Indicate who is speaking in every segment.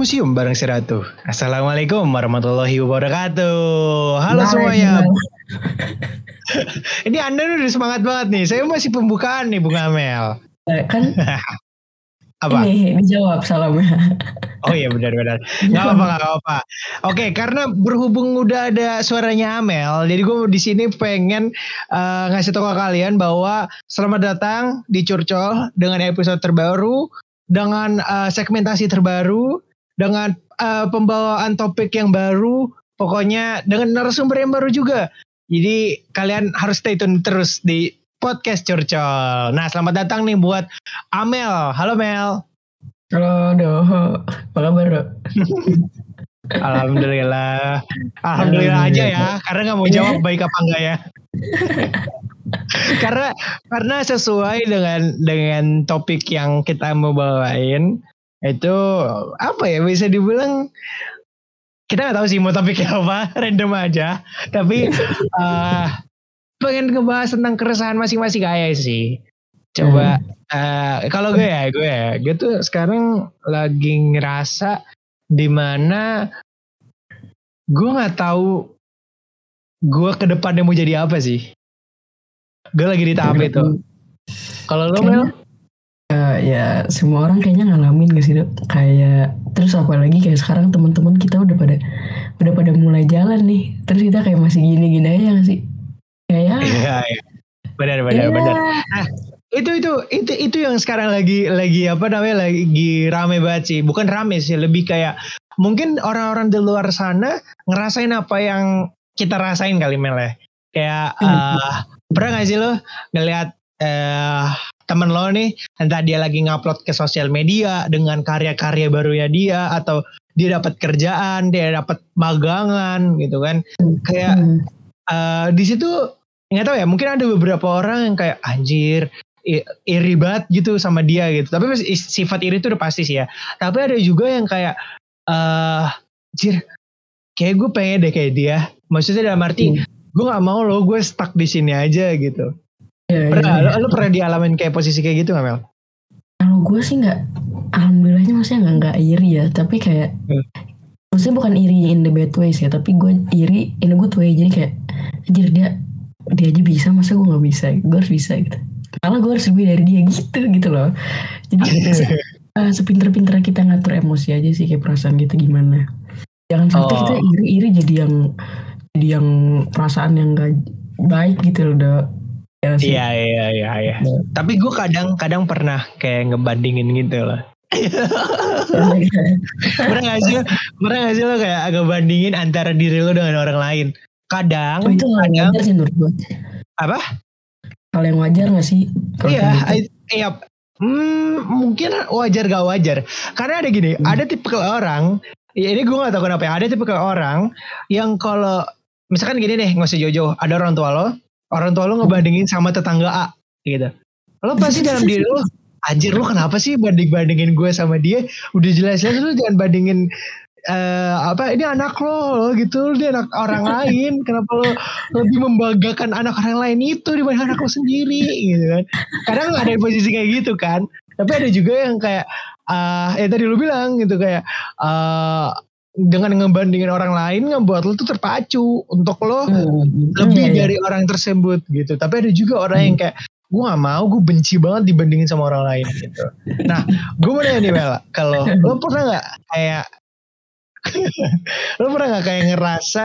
Speaker 1: museum bareng si Ratu. Assalamualaikum warahmatullahi wabarakatuh. Halo semuanya. Ini Anda udah semangat banget nih. Saya masih pembukaan nih Bung Amel.
Speaker 2: Eh, kan
Speaker 1: Apa?
Speaker 2: ini dijawab salamnya.
Speaker 1: Oh iya benar-benar. Gak apa gak apa. Oke, karena berhubung udah ada suaranya Amel, jadi gue di sini pengen eh, ngasih tahu ke kalian bahwa selamat datang di Curcol dengan episode terbaru, dengan eh, segmentasi terbaru, dengan eh, pembawaan topik yang baru, pokoknya dengan narasumber yang baru juga. Jadi kalian harus stay tune terus di podcast Curcol. Nah, selamat datang nih buat Amel. Halo Mel.
Speaker 2: Halo, doh. Apa kabar, Dok?
Speaker 1: Alhamdulillah. Alhamdulillah aja ya, karena nggak mau jawab baik apa enggak ya. karena karena sesuai dengan dengan topik yang kita mau bawain itu apa ya bisa dibilang kita nggak tahu sih mau topiknya apa, random aja. Tapi eh pengen ngebahas tentang keresahan masing-masing kayak sih. Coba eh, kalau gue ya, gue ya, gue tuh sekarang lagi ngerasa di mana gue nggak tahu gue ke depannya mau jadi apa sih. Gue lagi di tahap itu. Kalau lo Mel?
Speaker 2: Eh, ya semua orang kayaknya ngalamin gak sih dok kayak terus apalagi kayak sekarang teman-teman kita udah pada udah pada mulai jalan nih terus kita kayak masih gini-gini aja gak sih kayak
Speaker 1: Iya, iya. Benar, benar,
Speaker 2: ya,
Speaker 1: benar. Itu itu itu itu yang sekarang lagi lagi apa namanya lagi rame banget sih. Bukan rame sih, lebih kayak mungkin orang-orang di luar sana ngerasain apa yang kita rasain kali Mel ya. Kayak eh, pernah gak sih lo ngeliat eh temen lo nih entah dia lagi ngupload ke sosial media dengan karya-karya barunya dia atau dia dapat kerjaan, dia dapat magangan gitu kan. Kayak
Speaker 2: Hmm.
Speaker 1: eh di situ nggak tahu ya mungkin ada beberapa orang yang kayak anjir iri banget gitu sama dia gitu tapi sifat iri itu udah pasti sih ya tapi ada juga yang kayak eh anjir kayak gue pengen deh kayak dia maksudnya dalam arti
Speaker 2: Hmm.
Speaker 1: gue nggak mau lo gue stuck di sini aja gitu
Speaker 2: Iya, iya,
Speaker 1: pernah
Speaker 2: iya.
Speaker 1: lo, lo pernah dialamin kayak posisi kayak gitu gak Mel?
Speaker 2: kalau gue sih nggak alhamdulillahnya maksudnya nggak nggak iri ya tapi kayak
Speaker 1: Hmm.
Speaker 2: maksudnya bukan iri in the bad ways ya tapi gue iri in a good way jadi kayak anjir dia dia aja bisa masa gue nggak bisa gue harus bisa gitu malah gue harus lebih dari dia gitu gitu loh jadi se- eh, sepinter-pinter kita ngatur emosi aja sih kayak perasaan kita gimana jangan sampai
Speaker 1: Oh.
Speaker 2: kita iri-iri jadi yang jadi yang perasaan yang gak baik gitu loh ya nggak?
Speaker 1: Iya iya iya iya.
Speaker 2: Iya.
Speaker 1: Tapi gue kadang-kadang pernah kayak ngebandingin gitu loh. pernah gak sih? Pernah gak sih lo kayak agak bandingin antara diri lo dengan orang lain? Kadang,
Speaker 2: oh itu
Speaker 1: kadang
Speaker 2: wajar sih menurut gue
Speaker 1: apa?
Speaker 2: hal yang wajar gak sih
Speaker 1: Iya,
Speaker 2: gitu?
Speaker 1: Iya. Hmm, mungkin wajar gak wajar. Karena ada gini,
Speaker 2: Hmm.
Speaker 1: ada tipe orang, ya ini gue gak tahu kenapa ya, ada tipe orang yang kalau, misalkan gini deh, gak usah jauh-jauh, ada orang tua lo, orang tua lo ngebandingin sama tetangga A, gitu. Lo pasti dalam diri lo, anjir lo kenapa sih banding-bandingin gue sama dia, udah jelas-jelas lo jangan bandingin eh apa ini anak lo, lo gitu dia anak orang lain. Kenapa lo lebih membanggakan anak orang lain itu dibanding anak lo sendiri? Gitu kan. Kadang ada yang posisi kayak gitu kan. Tapi ada juga yang kayak ah ya tadi lu bilang gitu kayak eh dengan ngebandingin orang lain ngebuat lo tuh terpacu untuk lo
Speaker 2: Hmm,
Speaker 1: lebih
Speaker 2: iya, iya.
Speaker 1: dari orang tersebut gitu. Tapi ada juga orang yang kayak gue gak mau gue benci banget dibandingin sama orang lain gitu. Nah gue mau nanya nih Mel kalau lo pernah nggak kayak lo pernah nggak kayak ngerasa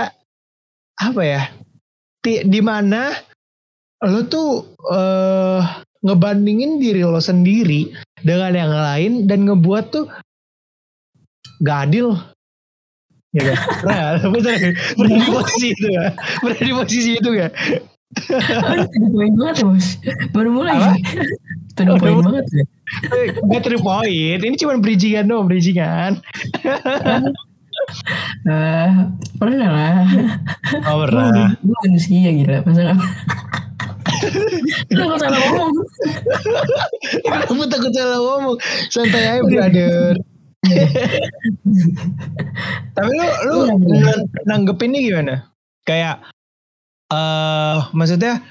Speaker 1: apa ya di, di mana lo tuh eh ngebandingin diri lo sendiri dengan yang lain dan ngebuat tuh gak adil gitu. Pernah, nggak? pernah, pernah di posisi itu ya? Pernah di posisi itu
Speaker 2: to the point banget ya bos baru mulai
Speaker 1: Apa?
Speaker 2: point
Speaker 1: baru-
Speaker 2: banget ya
Speaker 1: Gak to the point. Ini cuma bridgingan doang, bridgingan.
Speaker 2: Eh, pernah lah
Speaker 1: Oh pernah.
Speaker 2: lu manusia gila masa gak Lu salah ngomong
Speaker 1: Kenapa takut salah ngomong? Santai aja brother. Tapi lu lu
Speaker 2: Iya,
Speaker 1: nan- nanggepinnya gimana? Kayak eh maksudnya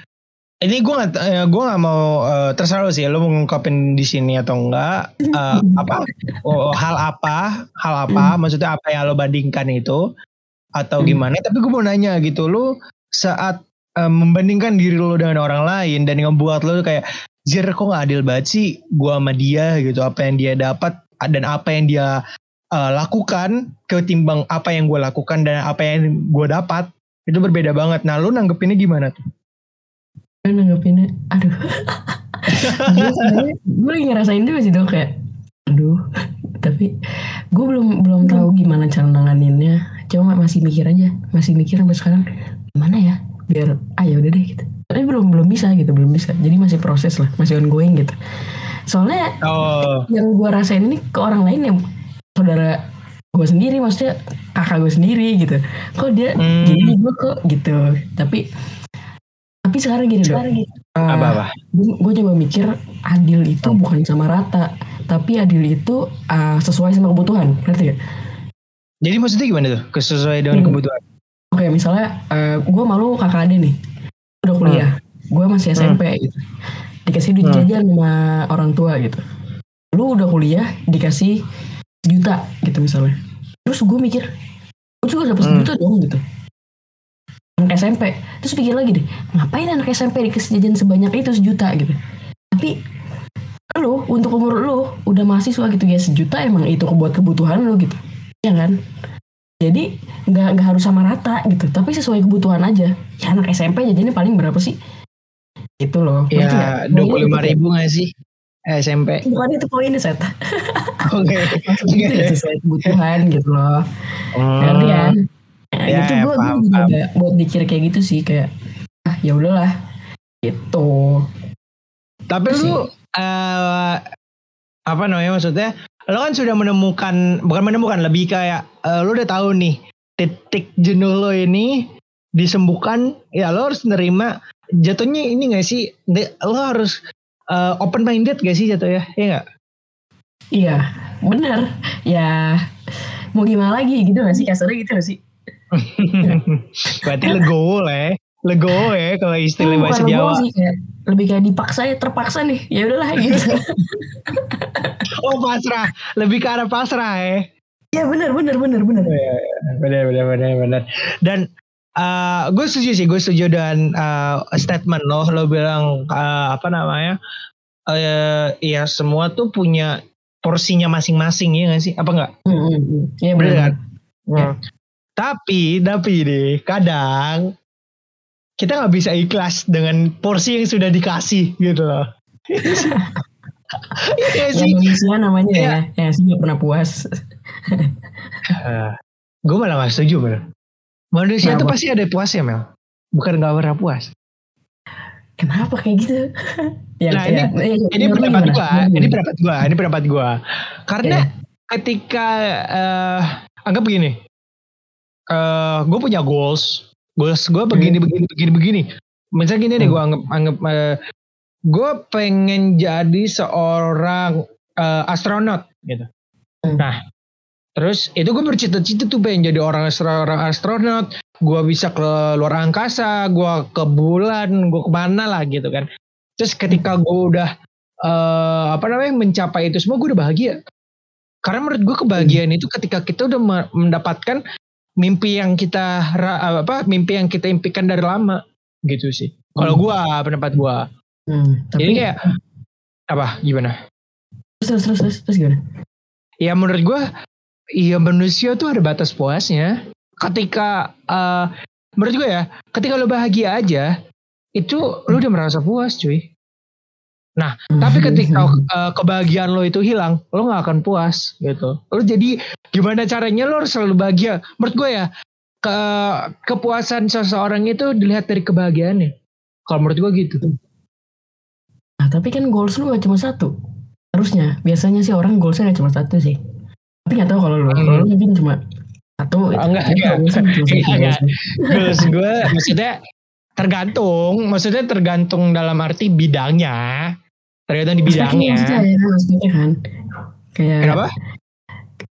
Speaker 1: ini gue nggak eh, gue nggak mau eh, terserah sih lo mau ngungkapin di sini atau enggak Eh, apa oh, hal apa hal apa maksudnya apa yang lo bandingkan itu atau
Speaker 2: Hmm.
Speaker 1: gimana tapi gue mau nanya gitu lo saat eh, membandingkan diri lo dengan orang lain dan ngebuat lo kayak Zir kok gak adil banget sih gue sama dia gitu apa yang dia dapat dan apa yang dia eh, lakukan ketimbang apa yang gue lakukan dan apa yang gue dapat itu berbeda banget. Nah lo nanggepinnya gimana tuh?
Speaker 2: Gue nanggepinnya aduh. Gue lagi ngerasain juga sih dok kayak aduh. Tapi gue belum belum tahu gimana cara nanganinnya. Cuma masih mikir aja masih mikir sampai sekarang gimana ya biar ah ya udah deh gitu. Tapi belum belum bisa gitu belum bisa. Jadi masih proses lah masih ongoing gitu soalnya
Speaker 1: oh.
Speaker 2: yang gue rasain ini ke orang lain yang saudara gue sendiri maksudnya kakak gue sendiri gitu. Kok dia
Speaker 1: Hmm.
Speaker 2: gini gue kok gitu. Tapi tapi sekarang gini dong
Speaker 1: apa apa?
Speaker 2: gue coba mikir adil itu bukan sama rata tapi adil itu uh, sesuai sama kebutuhan. Ngerti gak?
Speaker 1: Jadi maksudnya gimana tuh? Sesuai dengan
Speaker 2: Hmm.
Speaker 1: kebutuhan.
Speaker 2: Oke misalnya gue malu kakak ade nih. Udah kuliah. Gue masih SMP gitu dikasih duit
Speaker 1: Hmm.
Speaker 2: jajan sama orang tua gitu. Lu udah kuliah dikasih sejuta gitu misalnya. Terus gue mikir gue juga dapat
Speaker 1: Hmm.
Speaker 2: sejuta dong gitu. Anak SMP terus pikir lagi deh ngapain anak SMP dikasih jajan sebanyak itu sejuta gitu. Tapi lu untuk umur lu udah mahasiswa gitu ya sejuta emang itu buat kebutuhan lu gitu. Ya kan? Jadi nggak nggak harus sama rata gitu. Tapi sesuai kebutuhan aja. Ya anak SMP jajannya paling berapa sih itu loh?
Speaker 1: Ya dua puluh lima ribu nggak sih SMP?
Speaker 2: bukan itu poinnya set
Speaker 1: Oke.
Speaker 2: gitu ya sesuai kebutuhan gitu loh
Speaker 1: Hmm.
Speaker 2: ngerti kan nah,
Speaker 1: Ya,
Speaker 2: gitu
Speaker 1: ya,
Speaker 2: gue juga buat mikir kayak gitu sih kayak ah ya udahlah gitu
Speaker 1: Tapi
Speaker 2: Itu sih.
Speaker 1: lu eh apa namanya maksudnya? Lo kan sudah menemukan bukan menemukan lebih kayak eh, lu udah tahu nih titik jenuh lo ini disembuhkan ya lo harus nerima jatuhnya ini gak sih? Lo harus eh, open minded gak sih jatuh ya ya nggak?
Speaker 2: Iya bener. Ya mau gimana lagi? Gitu gak sih? Kasarnya gitu gak sih?
Speaker 1: Berarti legowo lah ya legowo ya kalau istilah
Speaker 2: Bukan
Speaker 1: bahasa Jawa.
Speaker 2: sih kayak lebih kayak dipaksa ya terpaksa nih. Ya udahlah gitu.
Speaker 1: Oh pasrah. Lebih ke arah pasrah ya.
Speaker 2: Ya bener bener bener bener.
Speaker 1: Iya, benar benar benar benar dan uh, gue setuju sih gue setuju dengan uh, statement lo lo bilang uh, apa namanya uh, ya semua tuh punya porsinya masing-masing ya gak sih apa enggak
Speaker 2: Hmm, hmm, hmm. Iya
Speaker 1: Bener
Speaker 2: bener
Speaker 1: kan?
Speaker 2: Ya.
Speaker 1: tapi tapi deh kadang kita nggak bisa ikhlas dengan porsi yang sudah dikasih gitu loh Iya
Speaker 2: Ya
Speaker 1: sih
Speaker 2: manusia namanya
Speaker 1: Iya.
Speaker 2: ya yang sih gak pernah puas
Speaker 1: gue malah gak setuju Mel manusia
Speaker 2: Kenapa?
Speaker 1: pasti ada puasnya Mel bukan gak pernah puas
Speaker 2: kenapa kayak gitu ya,
Speaker 1: Nah,
Speaker 2: ya, ya,
Speaker 1: ini
Speaker 2: menurut lu
Speaker 1: pendapat gua, ini pendapat gua, ini pendapat gua. Karena
Speaker 2: Iya.
Speaker 1: ketika eh anggap begini, eh gue punya goals, goals gue begini,
Speaker 2: Hmm.
Speaker 1: begini, begini, begini. Misalnya gini deh, gue anggap, anggap eh, gue pengen jadi seorang eh, astronot gitu.
Speaker 2: Hmm.
Speaker 1: Nah, terus itu gue bercita-cita tuh pengen jadi orang seorang astronot. Gue bisa ke luar angkasa, gue ke bulan, gue ke mana lah gitu kan. Terus ketika gue udah eh apa namanya mencapai itu semua, gue udah bahagia. Karena menurut gue kebahagiaan itu ketika kita udah me- mendapatkan mimpi yang kita apa mimpi yang kita impikan dari lama gitu sih. Kalau
Speaker 2: Hmm.
Speaker 1: gue pendapat gue,
Speaker 2: Hmm, tapi
Speaker 1: jadi kayak apa gimana?
Speaker 2: terus terus terus terus gimana
Speaker 1: Ya menurut gue, iya manusia tuh ada batas puasnya. Ketika, eh menurut gue ya, ketika lo bahagia aja, itu lo udah merasa puas cuy. Tapi ketika eh, kebahagiaan lo itu hilang, lo nggak akan puas gitu. Lo jadi gimana caranya lo harus selalu bahagia. Menurut gue ya, ke kepuasan seseorang itu dilihat dari kebahagiaannya. Kalau menurut gue gitu.
Speaker 2: Nah, tapi kan goals lu gak cuma satu. Harusnya, biasanya sih orang goalsnya gak cuma satu sih. Tapi gak tahu kalau lu,
Speaker 1: Hmm.
Speaker 2: kalau lu mungkin cuma satu.
Speaker 1: Ah, enggak, enggak. Terus gue maksudnya tergantung, maksudnya tergantung dalam arti bidangnya. Tergantung di bidangnya.
Speaker 2: maksudnya ya, maksudnya kan. Kayak
Speaker 1: Kenapa?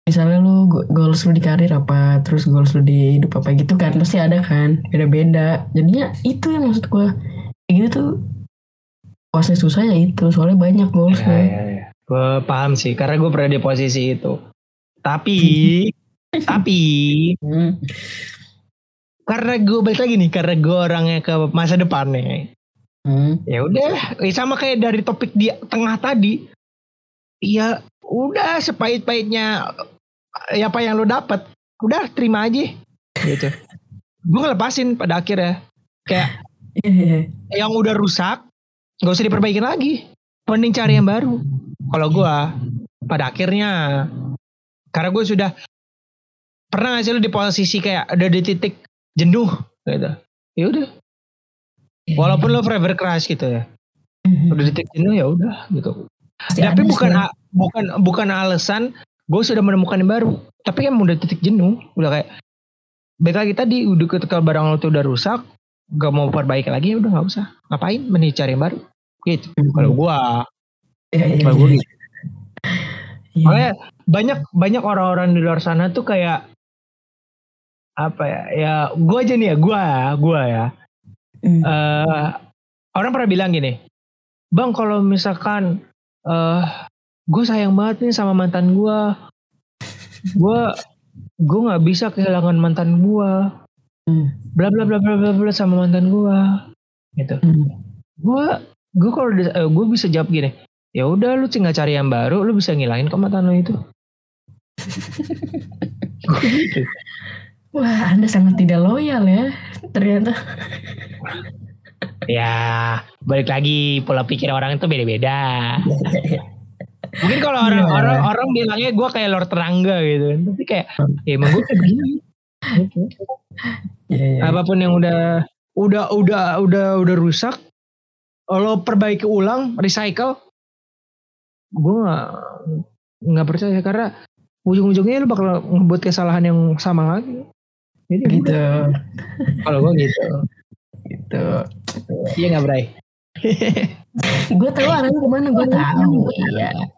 Speaker 2: misalnya lu go- goals lu di karir apa, terus goals lu di hidup apa gitu kan, pasti ada kan, beda-beda. Jadinya itu yang maksud gue. Kayak gitu tuh Puasnya susah ya itu, soalnya banyak
Speaker 1: Ya,
Speaker 2: goalsnya.
Speaker 1: ya, ya. Gue paham sih, karena gue pernah di posisi itu. Tapi, tapi
Speaker 2: Hmm.
Speaker 1: karena gue balik lagi nih, karena gue orangnya ke masa depan nih.
Speaker 2: Hmm.
Speaker 1: Ya udah, eh, sama kayak dari topik di tengah tadi. Ya udah sepahit-pahitnya ya apa yang lo dapat, udah terima aja gitu. gue ngelepasin pada akhirnya. Kayak yang udah rusak nggak usah diperbaikin lagi mending cari yang baru kalau gua pada akhirnya karena gue sudah pernah nggak sih lu di posisi kayak ada di titik jenuh gitu. Ya udah.
Speaker 2: Iya,
Speaker 1: walaupun lo forever crush gitu ya.
Speaker 2: Mhm.
Speaker 1: udah di titik jenuh ya udah gitu.
Speaker 2: Pasti
Speaker 1: tapi bukan
Speaker 2: sih.
Speaker 1: a- bukan bukan alasan gue sudah menemukan yang baru. Tapi kan udah titik jenuh. Udah kayak baik lagi tadi udah ketika barang lo tuh udah rusak gak mau perbaiki lagi ya udah nggak usah. Ngapain? Mending cari yang baru. Gitu.
Speaker 2: Mhm.
Speaker 1: kalau gua.
Speaker 2: Iya, iya,
Speaker 1: kalau gua
Speaker 2: iya.
Speaker 1: gitu.
Speaker 2: Iya.
Speaker 1: makanya banyak banyak orang-orang di luar sana tuh kayak apa ya ya gua aja nih ya gua gua ya
Speaker 2: Hmm.
Speaker 1: eh orang pernah bilang gini bang kalau misalkan eh gue sayang banget nih sama mantan gua gua gue nggak bisa kehilangan mantan gua
Speaker 2: Hmm.
Speaker 1: bla bla bla bla bla bla sama mantan gua gitu gue gue kalau gue bisa jawab gini ya udah lu tinggal cari yang baru lu bisa ngilangin kok mantan lo itu.
Speaker 2: Wah, Anda sangat tidak loyal ya. Ternyata.
Speaker 1: ya balik lagi pola pikir orang itu beda-beda mungkin kalau orang
Speaker 2: Iya.
Speaker 1: orang orang bilangnya gue kayak Lord Terangga gitu tapi kayak ya emang gue begini.
Speaker 2: Iya, iya.
Speaker 1: apa pun yang udah udah udah udah udah rusak lo perbaiki ulang recycle gue nggak nggak percaya karena ujung-ujungnya lo bakal ngebuat kesalahan yang sama lagi jadi
Speaker 2: Gitu.
Speaker 1: kalau gue gitu
Speaker 2: Gitu.
Speaker 1: iya nggak Bray
Speaker 2: Gue tahu arahnya ke mana. Gue tahu. Iya.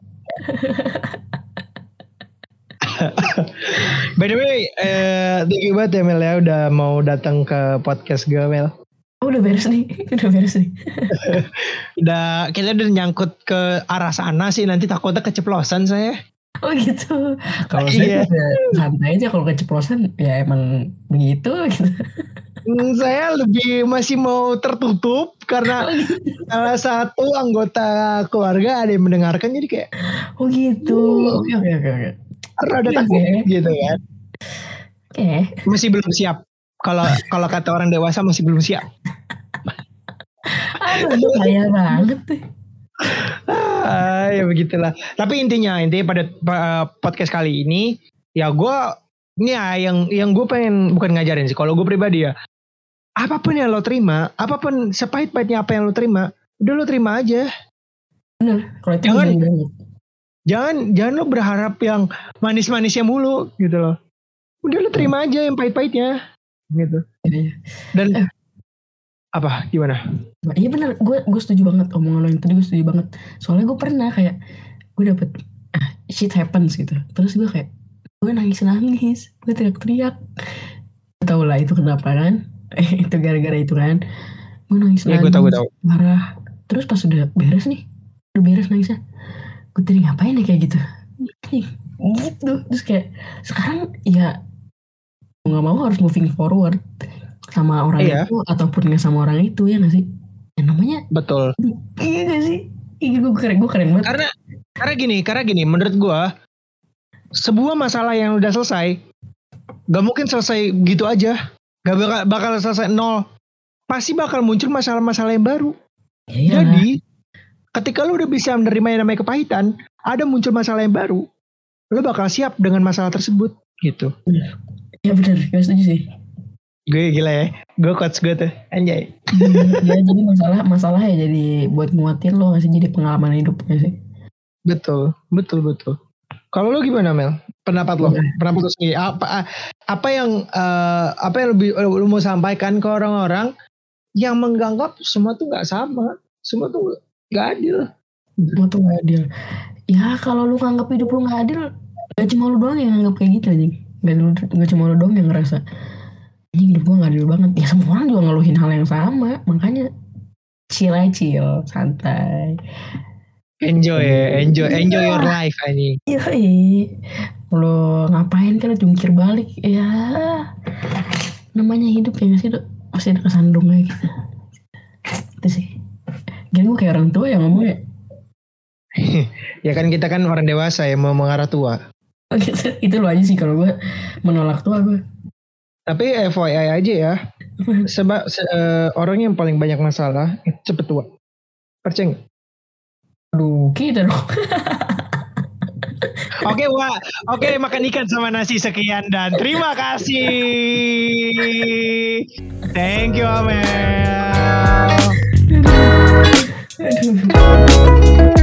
Speaker 1: by the way eh thank you banget ya Mel ya udah mau datang ke podcast gue Mel
Speaker 2: Oh, udah beres nih. Udah beres nih.
Speaker 1: udah kita udah nyangkut ke arah sana sih nanti takutnya keceplosan saya
Speaker 2: Oh gitu. Kalau
Speaker 1: Iya.
Speaker 2: saya tuh ya santai aja kalau keceplosan ya emang begitu gitu.
Speaker 1: Hmm, saya lebih masih mau tertutup karena salah satu anggota keluarga ada yang mendengarkan jadi kayak
Speaker 2: Oh gitu. Oke oke oke oke.
Speaker 1: rada
Speaker 2: Oke.
Speaker 1: takut gitu kan
Speaker 2: Oke.
Speaker 1: masih belum siap kalau kalau kata orang dewasa masih belum siap
Speaker 2: Aduh, lu kaya banget tuh.
Speaker 1: Ya begitulah tapi intinya intinya pada pa- podcast kali ini ya gue ini ya yang yang gue pengen bukan ngajarin sih kalau gue pribadi ya apa pun yang lo terima apa pun sepahit-pahitnya apa yang lo terima udah lo terima aja
Speaker 2: Kalau itu
Speaker 1: Jangan. jangan jangan lo berharap yang manis-manisnya mulu gitu loh udah lo terima aja yang pahit-pahitnya gitu
Speaker 2: Iya.
Speaker 1: dan
Speaker 2: Eh.
Speaker 1: Apa gimana
Speaker 2: Iya benar, gue gue setuju banget omongan lo yang tadi gue setuju banget. Soalnya gue pernah kayak gue dapet ah, shit happens gitu. Terus gue kayak gue nangis nangis, gue teriak-teriak. Tahu lah itu kenapa kan? itu gara-gara itu kan. Gue nangis
Speaker 1: ya
Speaker 2: nangis.
Speaker 1: gue tau gue tau
Speaker 2: Marah. Terus pas udah beres nih, udah beres nangisnya. Gue tadi ngapain ya kayak gitu? Gitu. Terus kayak sekarang ya mau nggak mau harus moving forward sama orang
Speaker 1: Iya.
Speaker 2: itu ataupun nggak sama orang itu ya nggak sih? Ya namanya
Speaker 1: betul
Speaker 2: Iya gak sih? Iya gue keren, gue keren banget.
Speaker 1: karena karena gini karena gini menurut gue sebuah masalah yang udah selesai gak mungkin selesai gitu aja gak bakal, bakal selesai nol pasti bakal muncul masalah-masalah yang baru
Speaker 2: Ya, iya.
Speaker 1: jadi ketika lu udah bisa menerima yang namanya kepahitan ada muncul masalah yang baru lu bakal siap dengan masalah tersebut gitu
Speaker 2: ya bener, gue setuju sih.
Speaker 1: Gue gila ya. Gue coach gue tuh. Anjay.
Speaker 2: Ya jadi masalah masalah ya jadi buat nguatin lo nggak sih? Jadi pengalaman hidup gak sih?
Speaker 1: betul betul betul. Kalau lu gimana Mel? Pendapat lo? Pendapat lo sendiri apa apa yang eh, apa yang lebih lu mau sampaikan ke orang-orang yang menganggap semua tuh nggak sama? Semua tuh nggak adil.
Speaker 2: Semua tuh gak adil. Ya kalau lu nganggap hidup lu gak adil, gak cuma lu doang yang nganggap kayak gitu aja. Gak, gak cuma lu doang yang ngerasa ini hidup gue gak adil banget. Ya semua orang juga ngeluhin hal yang sama. Makanya chill aja chill santai
Speaker 1: Enjoy ya, enjoy, enjoy your life ini.
Speaker 2: Yoi. Lo ngapain kan jungkir balik ya namanya hidup ya sih Dok? masih ada kesandungnya gitu itu sih Gila gue kayak orang tua yang ngomong ya
Speaker 1: Ya kan kita kan orang dewasa ya mau mengarah tua.
Speaker 2: Oh gitu. itu lo aja sih kalau gue menolak tua gue
Speaker 1: Tapi FYI aja ya, sebab se- eh, orang yang paling banyak masalah itu cepet tua. Percaya nggak?
Speaker 2: aduh kita dong
Speaker 1: Oke, wah. Oke, makan ikan sama nasi sekian dan terima kasih. Thank you, Amel.
Speaker 2: aduh